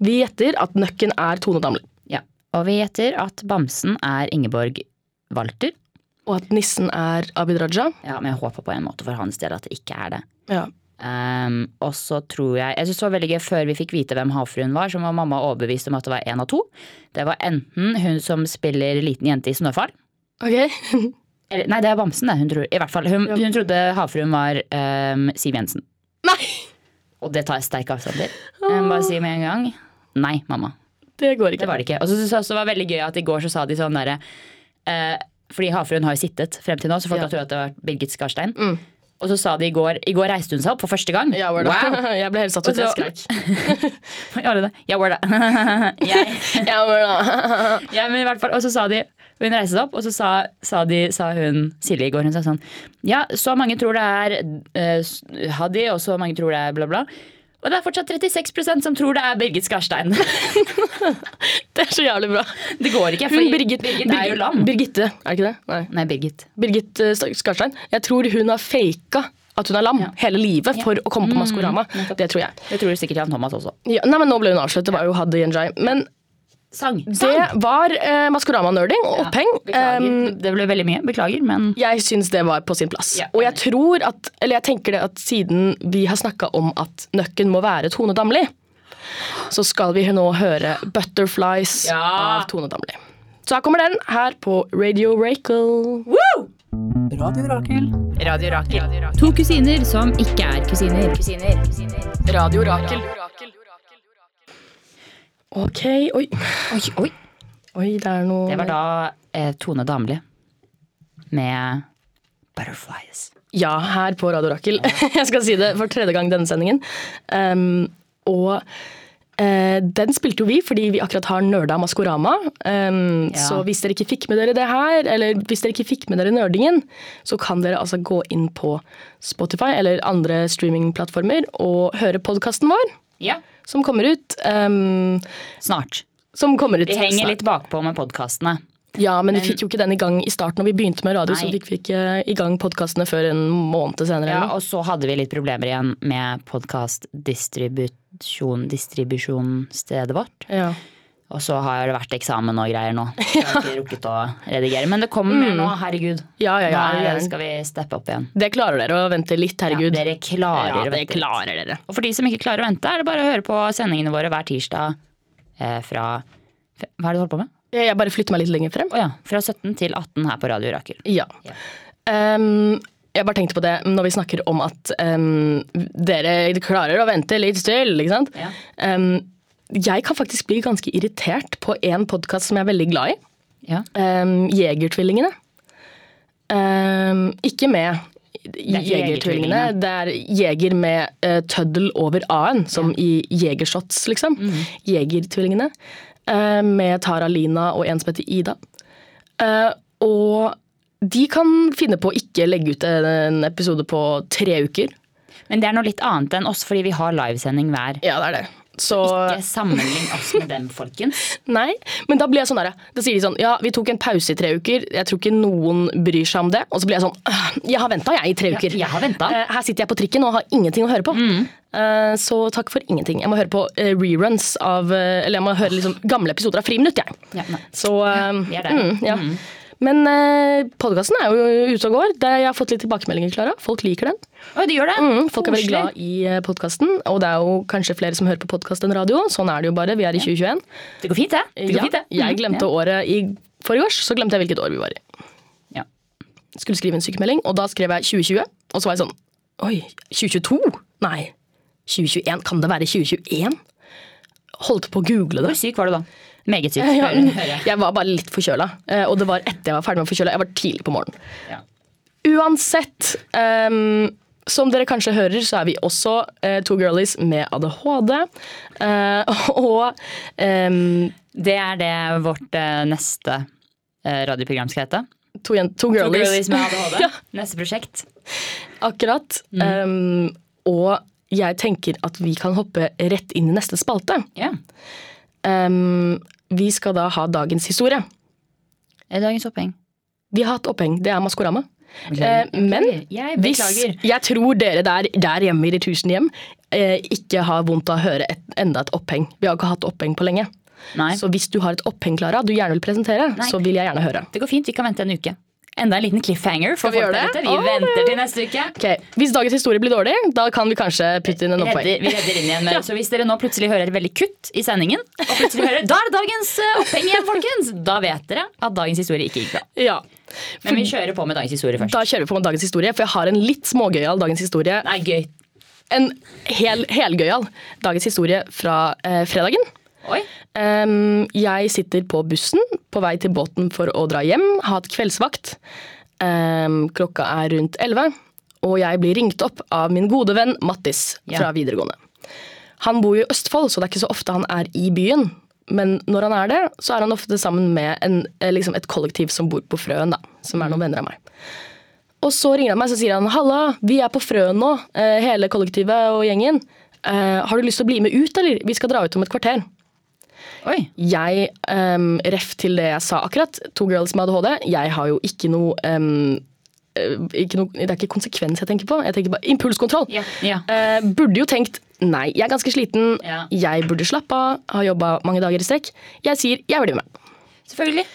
vi gjetter at nøkken er Tone Damli. Ja. Og vi gjetter at bamsen er Ingeborg Walter. Og at nissen er Abid Raja. Ja, Men jeg håper på en måte for hans del at det ikke er det. Ja. Um, og så tror jeg Jeg synes det var veldig gøy Før vi fikk vite hvem havfruen var, så var mamma overbevist om at det var én av to. Det var enten hun som spiller liten jente i Snøfall. Ok. Eller, nei, det er Bamsen, det. Hun, tror, i hvert fall, hun, Ja. hun trodde havfruen var um, Siv Jensen. Nei! Og det tar jeg sterk avstand til. Må bare si med en gang nei, mamma. Det går ikke. Det var det ikke. Og så syns jeg også det var veldig gøy at i går så sa de sånn derre eh, Fordi havfruen har jo sittet frem til nå, så folk Ja. har trodd at det har vært Birgit Skarstein. Mm. Og så sa de i går I går reiste hun seg opp for første gang. Ja. Wow! Jeg ble helt satt ut. Jeg skrek. Ja, det. Ja, var det. Ja, var det. ja, men i hvert fall, og så sa de Hun reiste seg opp, og så sa, sa, de, sa hun Silje i går Hun sa sånn Ja, så mange tror det er uh, Hadi, og så mange tror det er bla, bla. Og det er fortsatt 36% som tror det er Birgit Skarstein. Det er så jævlig bra. Det går ikke, for Hun Birgit, Birgit, er jo lam. Birgitte, er det ikke det? Nei. Nei, Birgit. Birgit eh, Skarstein. Jeg tror hun har faka at hun er lam Ja. hele livet for å komme på Mm, Maskorama. Mm, Det tror jeg. Det tror sikkert Jan Thomas også. Ja, nei, men Nå ble hun avslørt. Det var jo Hadi Njay. Men Sang. det var eh, Maskorama-nerding og oppheng. Um, det ble veldig mye. Beklager, men jeg syns det var på sin plass. Ja, og jeg tror at, eller jeg tenker det at siden vi har snakka om at nøkken må være Tone Damli, så skal vi nå høre 'Butterflies' Ja. av Tone Damli. Så her kommer den her på Radio Rakel. Radio Rakel. Radio Rakel. To kusiner som ikke er kusiner. Radio Rakel. Ok, oi. Oi, oi. Oi, det er noe Det var da eh, Tone Damli med Butterflies. Ja, her på Radio Rakel. Jeg skal si det for tredje gang denne sendingen. Um, og uh, den spilte jo vi fordi vi akkurat har nerda Maskorama. Um, Ja. Så hvis dere ikke fikk med dere det her, eller hvis dere ikke fikk med dere nerdingen, så kan dere altså gå inn på Spotify eller andre streamingplattformer og høre podkasten vår, Ja. Som kommer ut. Um, Snart. som kommer ut Vi henger snart. litt bakpå med podkastene. Ja, men vi fikk jo ikke den i gang i starten når vi begynte med radio. så fikk vi ikke i gang podkastene før en måned senere. Ja, og så hadde vi litt problemer igjen med podkastdistribusjon, distribusjonsstedet vårt. Ja. Og så har det vært eksamen og greier nå. Så jeg har ikke rukket å redigere. Men det kommer mer nå, herregud. Ja, ja, ja. ja. Da skal vi steppe opp igjen. Det klarer dere å vente litt, herregud. Ja, dere klarer Ja, det vente klarer dere. Og for de som ikke klarer å vente, er det bare å høre på sendingene våre hver tirsdag eh, fra Hva er det du holder på med? Jeg bare flytter meg litt lenger frem. Oh, ja. Fra 17 til 18 her på Radio Rakel. Ja. Ja. Um, jeg bare tenkte på det når vi snakker om at um, dere klarer å vente litt still, ikke sant? Ja. Ehm, jeg kan faktisk bli ganske irritert på en podkast som jeg er veldig glad i. Ja. Um, Jegertvillingene. Um, ikke med Jegertvillingene. Det er jeger med uh, tøddel over a-en, som i Jegershots, liksom. Mm. Jegertvillingene. Uh, med Tara Lina og en som heter Ida. Uh, og de kan finne på å ikke legge ut en episode på tre uker. Men det er noe litt annet enn oss, fordi vi har livesending hver. Ja, det er det. Så Ikke sammenlign oss med dem, folkens. Nei, men da blir jeg sånn der, Da sier de sånn Ja, vi tok en pause i tre uker. Jeg tror ikke noen bryr seg om det. Og så blir jeg sånn «Øh, Jeg har venta, jeg, i tre uker. jeg har ventet. Eh, Her sitter jeg på trikken og har ingenting å høre på. Mm. Så takk for ingenting. Jeg må høre på eh, reruns av eh, Eller jeg må høre liksom gamle episoder av Friminutt, jeg. Ja. Så ja, vi er der. mm, ja. Men eh, podkasten er jo ute og går. Det, jeg har fått litt tilbakemeldinger, Klara. Folk liker den. Oi, de gjør det? Mm, folk er veldig glad i podkasten. Og det er jo kanskje flere som hører på podkast enn radio. Sånn er det jo bare. Vi er i 2021. Det går fint, det. det, går Ja, fint, det. jeg glemte glemte året i forrige års, så glemte jeg hvilket år vi var i. Ja. Skulle skrive en sykemelding, og da skrev jeg 2020. Og så var jeg sånn Oi, 2022? Nei. 2021? Kan det være 2021? Holdt på å google det. Hvor syk var du da? Meget syk. Ja, jeg. var bare litt forkjøla, eh, og det var etter jeg var ferdig med å forkjøle. Jeg var tidlig på morgenen. Ja. Uansett, um, som dere kanskje hører, så er vi også uh, to girlies med ADHD. Uh, og um, Det er det vårt uh, neste eh, radioprogram skal hete. to, to, girlies. To girlies. Med ADHD. Ja. Neste prosjekt. Akkurat. Mm. Um, og jeg tenker at vi kan hoppe rett inn i neste spalte. Ja. Ehm, vi skal da ha dagens historie. Er det dagens oppheng? Vi har hatt oppheng, det er Maskorama. Beklager. Eh, men Jeg hvis jeg tror dere der, der hjemme i de tusen hjem eh, ikke har vondt av å høre et, enda et oppheng. Vi har ikke hatt oppheng på lenge. Nei, Så hvis du har et oppheng, Klara, du gjerne vil presentere, Nei. så vil jeg gjerne høre. det går fint. Vi kan vente en uke. Enda en liten cliffhanger for Skal vi gjøre det? Vi oh, venter til neste uke. Okay. Hvis dagens historie blir dårlig, da kan vi kanskje putte inn en. Redder, vi redder inn igjen med, Så hvis dere nå plutselig hører et veldig kutt i sendingen, og plutselig hører da er det dagens eh, oppheng igjen, folkens, da vet dere at dagens historie ikke gikk bra. Ja. Men vi kjører på med dagens historie først. Da kjører vi på med dagens historie, for jeg har en litt smågøyal dagens historie. Nei, gøy. En hel, helgøyal dagens historie fra eh, fredagen. Em, jeg sitter på bussen på vei til båten for å dra hjem, har hatt kveldsvakt. Um, klokka er rundt 11, og jeg blir ringt opp av min gode venn Mattis Ja. fra videregående. Han bor jo i Østfold, så det er ikke så ofte han er i byen. Men når han er det, så er han ofte sammen med en, eh, liksom et kollektiv som bor på Frøen, da, som er noen venner av meg. Og så ringer han meg så sier han, halla, vi er på Frøen nå, eh, hele kollektivet og gjengen. Eh, har du lyst til å bli med ut, eller? Vi skal dra ut om et kvarter. Oi. Jeg, um, ref til det jeg sa akkurat, to girls med ADHD, jeg har jo ikke noe, um, eh, ikke noe Det er ikke konsekvens jeg tenker på, jeg tenker bare impulskontroll. Yeah. Yeah. Eh, burde jo tenkt nei, jeg er ganske sliten, yeah. jeg burde slappe av, har jobba mange dager i strekk. Jeg sier jeg blir med. Selvfølgelig.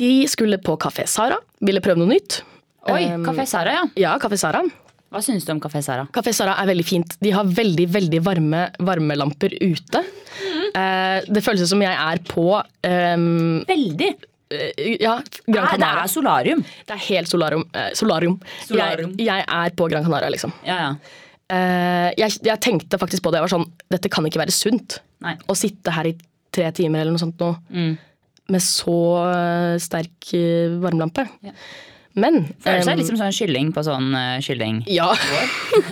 De skulle på Kafé Sara, ville prøve noe nytt. Oi, Um, Kafé Sara, ja. Ja, Kafé Sara. Hva syns du om Kafé Sara? Kafé Sara er veldig fint. De har veldig veldig varme varmelamper ute. Eh, det føles som jeg er på um, Veldig. eh, ja, Gran Nei, det er solarium. Det er helt solarium. eh, solarium. Solarium. Jeg, jeg er på Gran Canaria, liksom. Ja, ja. Eh, jeg, jeg tenkte faktisk på det. Jeg var sånn, Dette kan ikke være sunt. Nei. Å sitte her i tre timer eller noe sånt nå, Mm. med så eh, sterk varmelampe. Ja. Men Føler seg um, liksom sånn kylling på sånn uh, kylling. Ja.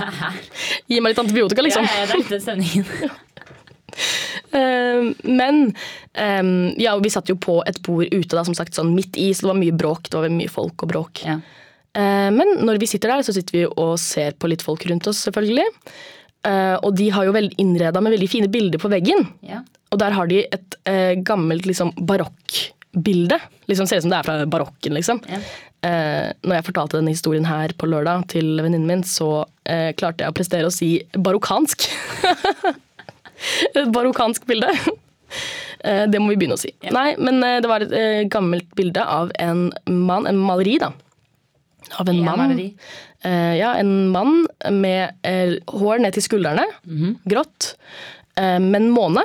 Gi meg litt antibiotika, liksom. Ja, ja, det er stemningen. Eh, men um, ja, vi satt jo på et bord ute, da, som sagt, sånn midt i, så det var mye bråk. Det var mye folk og bråk. Ja. Uh, Men når vi sitter der, så sitter vi og ser på litt folk rundt oss, selvfølgelig. Uh, Og de har jo innreda med veldig fine bilder på veggen. Ja. Og der har de et gammelt liksom, barokkbilde. Liksom ser ut som det er fra barokken, liksom. Ja. Eh, når jeg fortalte denne historien her på lørdag til venninnen min, så eh, klarte jeg å prestere å si barokkansk. et barokkansk bilde. Eh, det må vi begynne å si. Nei, men eh, det var et eh, gammelt bilde av en mann, en maleri, da. Av en Ja, mann. maleri. Eh, ja, en mann med eh, hår ned til skuldrene, Mhm. grått, eh, men måne,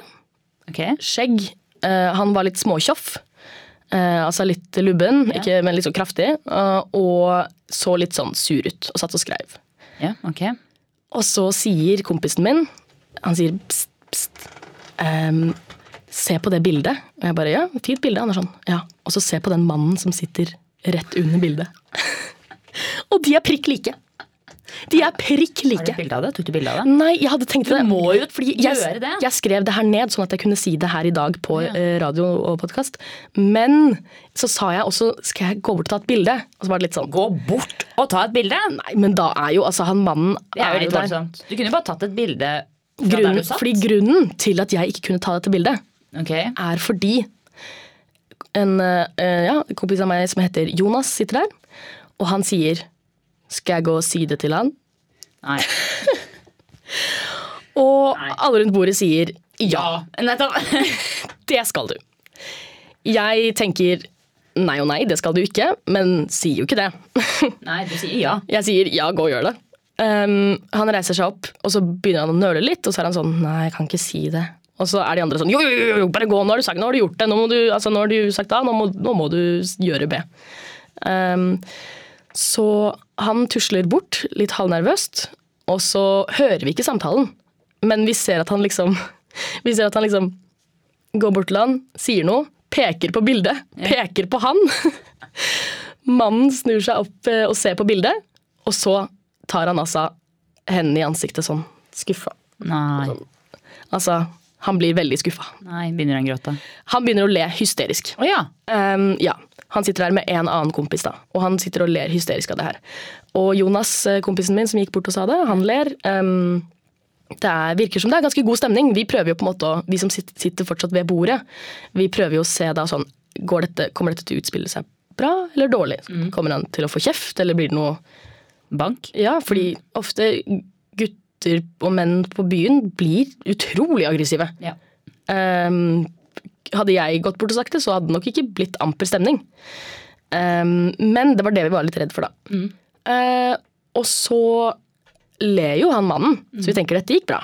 Ok. skjegg. Eh, han var litt småtjoff. Eh, altså litt lubben, Ja. ikke, men litt sånn kraftig. eh, og så litt sånn sur ut, og satt og skrev. Ja, ok. Og så sier kompisen min Han sier pst, pst. Um, se på det bildet. Og jeg bare ja, fint bilde. Han er sånn ja. Og så se på den mannen som sitter rett under bildet. og de er prikk like. De er prikk Har du like. bilde av det? Tok du bilde av det? Nei, jeg hadde tenkt det. Du må jo fordi jeg, gjøre det. Jeg skrev det her ned, sånn at jeg kunne si det her i dag på Ja. eh, radio og podkast. Men så sa jeg også skal jeg gå bort og ta et bilde. Og så var det litt sånn Gå bort og ta et bilde! Nei, men da er jo altså han mannen Det er jo litt voldsomt. Du kunne jo bare tatt et bilde fra der du satt. fordi grunnen til at jeg ikke kunne ta dette bildet, okay. er fordi en eh, ja, kompis av meg som heter Jonas, sitter der. Og han sier Skal jeg gå og si det til han? Nei. Og Nei. alle rundt bordet sier ja. Nettopp. Det skal du. Jeg tenker nei og nei, det skal du ikke, men sier jo ikke det. Nei, du sier ja. Jeg sier ja, gå og gjør det. Um, han reiser seg opp, og så begynner han å nøle litt, og så er han sånn nei, jeg kan ikke si det. Og så er de andre sånn jo, jo, jo, bare gå, nå har du sagt nå har du gjort det, nå, må du, altså, nå har du sagt A, nå må, nå må du gjøre B. Um, så han tusler bort, litt halvnervøst, og så hører vi ikke samtalen. Men vi ser at han liksom Vi ser at han liksom går bort til han, sier noe, peker på bildet, peker på han. Mannen snur seg opp eh, og ser på bildet, og så tar han altså hendene i ansiktet sånn, skuffa. Nei. Altså, han blir veldig skuffa. Nei, begynner han å gråte. Han begynner å le hysterisk. Å ja. Um, ja, Han sitter der med en annen kompis, da, og han sitter og ler hysterisk av det her. Og Jonas, eh, kompisen min som gikk bort og sa det, han ler. Um, det er, virker som det er ganske god stemning. Vi prøver jo på en måte å, vi som sitter, fortsatt ved bordet, vi prøver jo å se da sånn går dette, Kommer dette til å utspille seg bra eller dårlig? Kommer han til å få kjeft, eller blir det noe Bank. Ja, fordi ofte gutter og menn på byen blir utrolig aggressive. Ja. Ehm, hadde jeg gått bort og sagt det, så hadde det nok ikke blitt amper stemning. Um, men det var det vi var litt redd for, da. Eh, og så ler jo han mannen, så vi tenker dette gikk bra.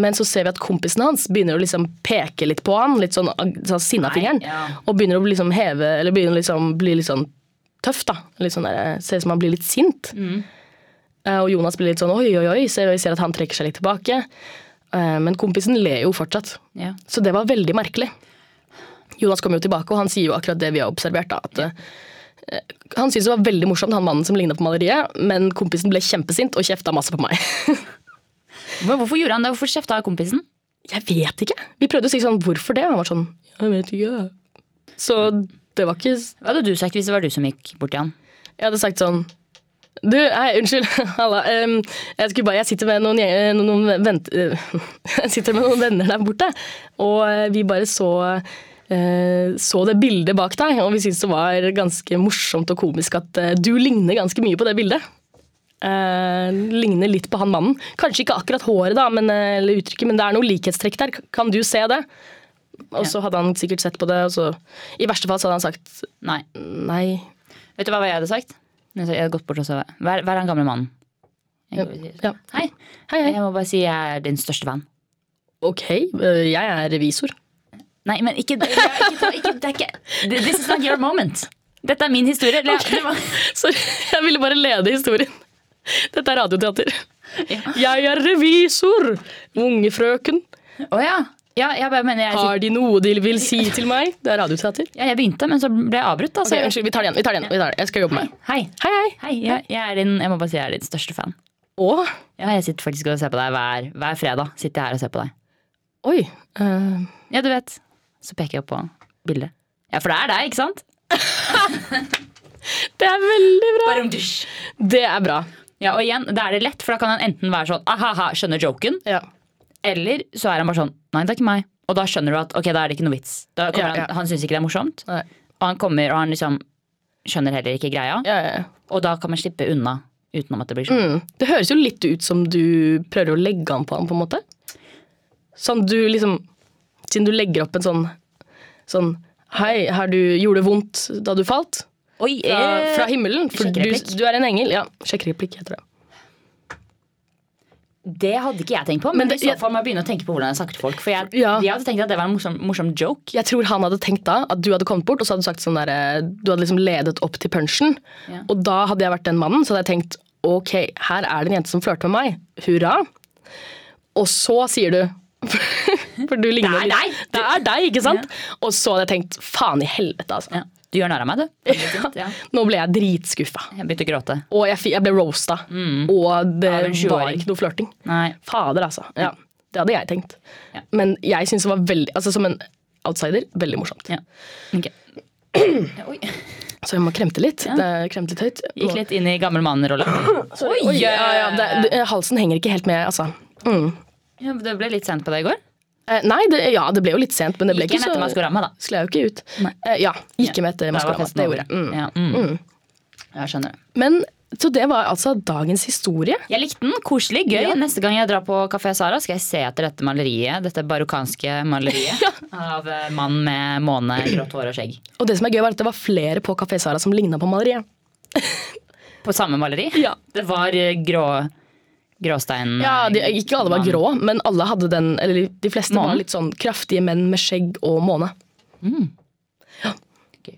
Men så ser vi at kompisen hans begynner å liksom peke litt på han, litt sånn, sånn sinna fingeren. ja. Og begynner å liksom heve, eller begynner å liksom bli litt sånn tøff, da. Sånn der, ser ut som han blir litt sint. Eh, Og Jonas blir litt sånn oi, oi, oi, så vi ser at han trekker seg litt tilbake. Eh, Men kompisen ler jo fortsatt. Ja. Så det var veldig merkelig. Jonas kommer jo tilbake, og han sier jo akkurat det vi har observert. da, at uh, Han syntes det var veldig morsomt, han mannen som ligna på maleriet, men kompisen ble kjempesint og kjefta masse på meg. Men Hvorfor gjorde han det? Hvorfor kjefta kompisen? Jeg vet ikke. Vi prøvde å si sånn, hvorfor det? Han var sånn, jeg vet ikke. Så det var ikke Hva hadde du sagt hvis det var du som gikk bort til han? Jeg hadde sagt sånn Du, hei, unnskyld. Halla. jeg, skulle bare, jeg sitter med noen, noen, noen vent, eh, Jeg sitter med noen venner der borte, og eh, vi bare så eh, så det bildet bak deg, og vi syntes det var ganske morsomt og komisk at eh, du ligner ganske mye på det bildet. Eh, ligner litt på han mannen. Kanskje ikke akkurat håret, da, men, eh, eller uttrykket, men det er noe likhetstrekk der. Kan du se det? Og så hadde han sikkert sett på det, og så I verste fall så hadde han sagt Nei. nei. Vet du hva jeg hadde sagt? Jeg hadde gått bort og sagt Hva er den gamle mannen? Ja. Hei. Hei, hei. Jeg må bare si jeg er din største venn. Ok, eh, jeg er revisor. Nei, men ikke, ikke, ikke, ikke, det er ikke This is not your moment. Dette er min historie. Okay. det var- Sorry, jeg ville bare lede historien. Dette er radioteater. Jeg er revisor! Unge frøken. Oh, ja. ja. Mener jeg, Har de noe de vil si til meg? Det er radioteater. ja, jeg begynte, men så ble jeg avbrutt. Altså. Okay, unnskyld, vi tar det igjen. vi tar det igjen, vi tar det. Jeg skal jobbe med det. Hei. Hei, hei. Hei, jeg, jeg, er din, jeg må bare si jeg er din største fan. Og? Ja, jeg sitter faktisk og ser på deg hver, hver fredag. Sitter jeg her og ser på deg. oi. Uh... Ja, du vet. Så peker jeg opp på bildet. Ja, for det er deg, ikke sant? det er veldig bra. Det er bra. Ja, og igjen, da er det lett, for da kan han enten være sånn aha, skjønner joken, Ja. eller så er han bare sånn nei, det er ikke meg. Og da skjønner du at ok, da er det ikke noe vits. Da kommer Ja, ja. Han, han syns ikke det er morsomt. Nei. Og han kommer, og han liksom skjønner heller ikke greia. Ja, ja, ja. Og da kan man slippe unna utenom at det blir sånn. Mm. Det høres jo litt ut som du prøver å legge an på ham, på en måte. Sånn du liksom Siden du legger opp en sånn Sånn Hei, har du, gjorde det vondt da du falt? Oi, Fra, eh, fra himmelen? For du, du er en engel. Ja, sjekkereplikk heter det. Det hadde ikke jeg tenkt på, men, Men det- i så fall må jeg begynne å tenke på hvordan jeg snakker til folk. For jeg, Ja. jeg hadde tenkt at det var en morsom, morsom joke. Jeg tror han hadde tenkt da at du hadde kommet bort og så hadde du sagt sånn der, Du hadde liksom ledet opp til punchen. Ja. Og da hadde jeg vært den mannen, så hadde jeg tenkt ok, her er det en jente som flørter med meg. Hurra. Og så sier du For du ligner Det er litt- deg. Det er deg, ikke sant? Og så hadde jeg tenkt faen i helvete, altså. Ja. Du gjør narr av meg, du. Ja. Nå ble jeg dritskuffa. Jeg begynte å gråte. Og jeg, jeg ble roasta. Og det var ikke noe flørting. Fader, altså. Ja, det hadde jeg tenkt. Ja. Men jeg syns det var veldig Altså som en outsider, veldig morsomt. Ja. Ok. Oi. Så jeg må kremte litt. Det kremte litt høyt. Gikk litt inn i gammel mann-rolle. Oi, ja, ja, halsen henger ikke helt med, altså. Mm. Ja, det ble litt sent på det i går. Eh, nei, det, ja, det ble jo litt sent, men det ble ikke, ikke så Maskorama, da. Sklei jo ikke ut. Eh, ja, gikk med etter Maskorama. Det gjorde jeg. Mm. Ja, mm. Jeg skjønner det. Men så det var altså dagens historie. Jeg likte den. Koselig, gøy. Ja. Neste gang jeg drar på Kafé Sara, skal jeg se etter dette maleriet. Dette barokkanske maleriet av eh, mann med måne, grått hår og skjegg. Og det som er gøy, var at det var flere på Kafé Sara som ligna på maleriet. På samme maleri? Ja. Det var eh, grå gråstein Ja, de, Ikke alle var grå, men alle hadde den Eller de fleste Måne? var litt sånn kraftige menn med skjegg og måne. Ja. Ok.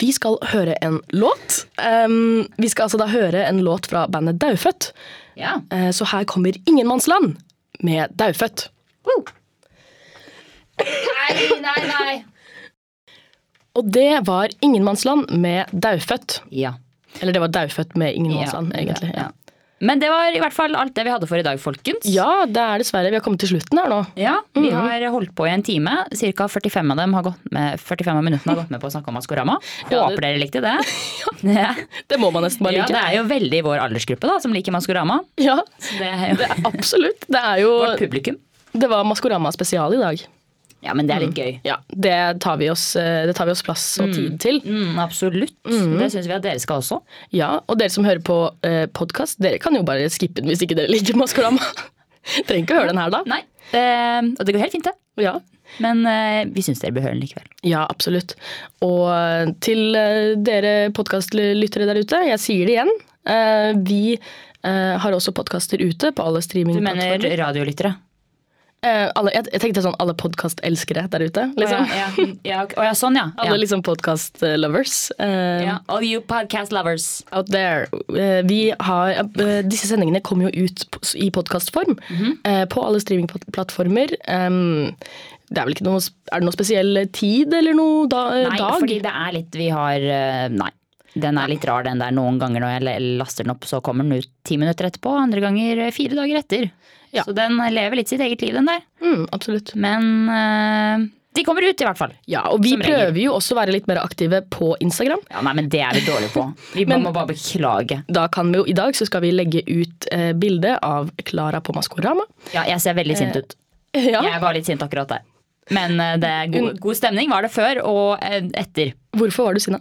Vi skal høre en låt. Um, vi skal altså da høre en låt fra bandet Daufødt. Ja. Uh, Så her kommer Ingenmannsland med Daufødt. Nei, nei, nei. Og det var Ingenmannsland med Daufødt. Ja. Eller det var Daufødt med Ingenmannsland, Ja, egentlig. Ja. Men det var i hvert fall alt det vi hadde for i dag, folkens. ja, det er dessverre. Vi har kommet til slutten her nå. Ja, Vi har holdt på i en time. Ca. 45 av dem har gått med, 45 av minuttene har gått med på å snakke om Maskorama. Ja, Håper det- dere likte det. Ja. Det må man nesten bare like. Ja, det er jo veldig vår aldersgruppe da, som liker Maskorama. Ja, Det er jo det er absolutt. Det er jo vårt publikum. Det var Maskorama spesial i dag. Ja, men det er litt gøy. Ja, det tar vi oss, eh, det tar vi oss plass og tid til. Mm, absolutt. Det syns vi at dere skal også. Ja, Og dere som hører på eh, podkast, dere kan jo bare skippe den hvis ikke dere liker Maskorama. Trenger ikke å høre den her da. Nei, eh, Og det går helt fint, det. Ja. Men eh, vi syns dere bør høre den likevel. Ja, absolutt. Og eh, til eh, dere podkastlyttere der ute, jeg sier det igjen. eh, Vi har også podkaster ute på alle Du mener radiolyttere? Eh, alle, jeg, jeg tenkte sånn alle podkastelskere der ute. Liksom. Oh, ja, ja, ja, okay. oh, ja, sånn, ja. Alle liksom podkast-lovers. ja. All you podcast lovers. Out there. Uh, Vi har, eh, disse sendingene kommer jo ut på- i podkastform eh, på alle streamingplattformer. Um, Det er vel ikke noe Er det noe spesiell tid eller noe da, eh, Nei, dag? fordi det er litt Vi har eh, Nei. Den er litt rar, den der. Noen ganger når jeg laster den opp, så kommer den ut ti minutter etterpå. Andre ganger eh, fire dager etter. Ja. Så den lever litt sitt eget liv, den der. Mm, absolutt. Men eh, de kommer ut, i hvert fall. Ja, og vi prøver jo også å være litt mer aktive på Instagram. Ja, nei, men det er vi dårlige på. Vi Men- må bare beklage. Da kan vi jo, I dag så skal vi legge ut eh, bilde av Klara på Maskorama. Ja, jeg ser veldig sint ut. Ja. Jeg var litt sint akkurat der. Men eh, det er god, god stemning var det før og eh, etter. Hvorfor var du sinna?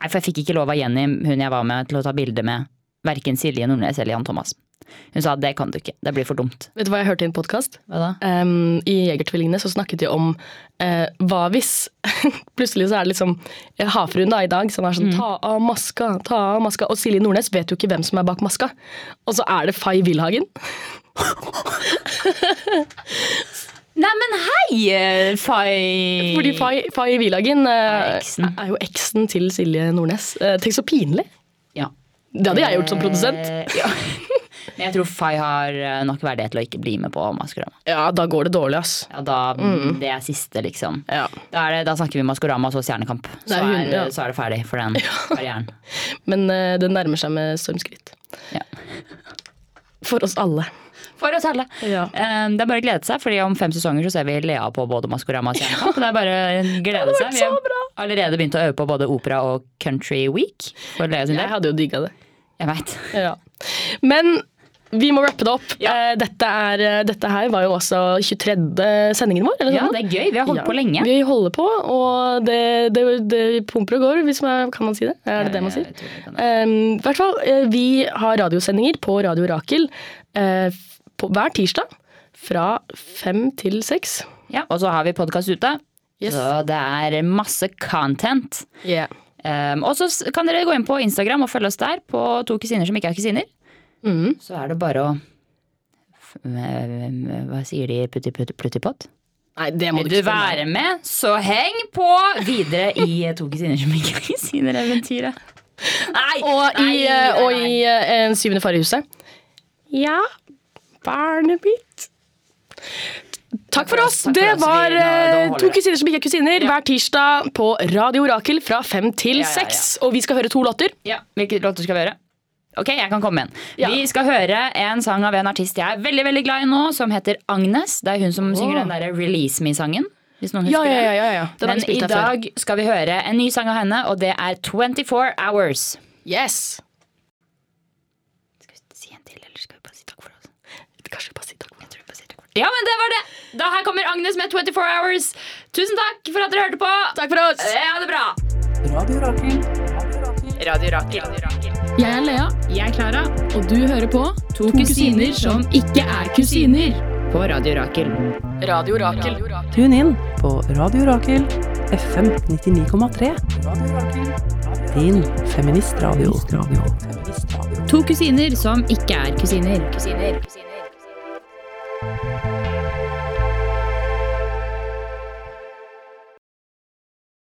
Nei, for jeg fikk ikke lov av Jenny, hun jeg var med, til å ta bilde med verken Silje Nordnes eller Jan Thomas. Hun sa det kan du ikke, det blir for dumt. Vet du hva jeg hørte i en podkast? Um, I Jegertvillingene så snakket de om uh, hva hvis Plutselig så er det liksom havfruen da i dag som er sånn ta av maska, ta av maska. Og Silje Nordnes vet jo ikke hvem som er bak maska. Og så er det Fay Wilhagen. Nei, men hei, eh, Fay! Fordi Fay, Fay Wilhagen eh, Er er jo eksen til Silje Nordnes. Eh, tenk så pinlig. Ja. Det hadde jeg gjort som produsent. Ja. Men jeg tror Fay har nok verdighet til å ikke bli med på Maskorama. Ja, da går det dårlig, ass. Ja, da, Det er siste, liksom. Ja. Da, er det, da snakker vi Maskorama og så Stjernekamp. Så, hun- er, ja. så er det ferdig for den karrieren. Men uh, det nærmer seg med stormskritt. Ja. For oss alle. For oss alle. Ja. Um, Det er bare å glede seg, Fordi om fem sesonger så ser vi Lea på både Maskorama og Stjernekamp. Det er bare å glede seg. Vi har allerede begynt å øve på både opera og country week. For Lea sin Jeg hadde jo digga det. Jeg vet. Ja. Men vi må rappe det opp. Ja. Eh, Dette, er, eh, dette her var jo også 23. sendingen vår. Eller Ja, sånn? det er gøy. Vi har holdt Ja, på lenge. Vi holder på, og det, det, det pumper og går, hvis man, kan man si det? Er det det man sier? Um, i hvert fall, eh, vi har radiosendinger på Radio Rakel på hver tirsdag fra fem til seks. Ja, og så har vi podkast ute. Yes. Så det er masse content. Yeah. Um, og så kan dere gå inn på Instagram og følge oss der på to kusiner som ikke er kusiner. Mm. Så er det bare å Hva sier de? Putti putti pluttipott? Nei, det må Vil du du ikke være med, så heng på videre i To kusiner som ikke er kusiner-eventyret. Nei! Og i, nei, eh, nei, og i En syvende far i huset. Ja, barnet mitt. Takk for oss. Det var eh, To kusiner som ikke er kusiner hver tirsdag på Radio Orakel fra fem til seks. Og vi skal høre to låter. Ja, Hvilke låter skal vi høre? Ok, jeg kan komme igjen. Ja. Vi skal høre en sang av en artist jeg er veldig veldig glad i nå, som heter Agnes. Det er hun som synger den der Release Me-sangen. Hvis noen husker Ja, ja, ja. den. ja, ja. Den Men i dag skal vi høre en ny sang av henne, og det er 24 Hours. Yes. Skal vi si en til, eller skal vi bare si takk for oss? Kanskje bare si takk for det. Ja, men det var det! Da her kommer Agnes med 24 Hours. Tusen takk for at dere hørte på. Takk for oss. Ha det bra. Radio Rakel. Radio Rakel. Radio Rakel. Jeg er Lea. Jeg er Klara. Og du hører på To kusiner som ikke er kusiner. På Radio Rakel. Radio Rakel. Tune inn på Radio Rakel FM 99,3. Radio Rakel. Din feministradio. Feministradio. To kusiner som ikke er kusiner. Kusiner. Kusiner.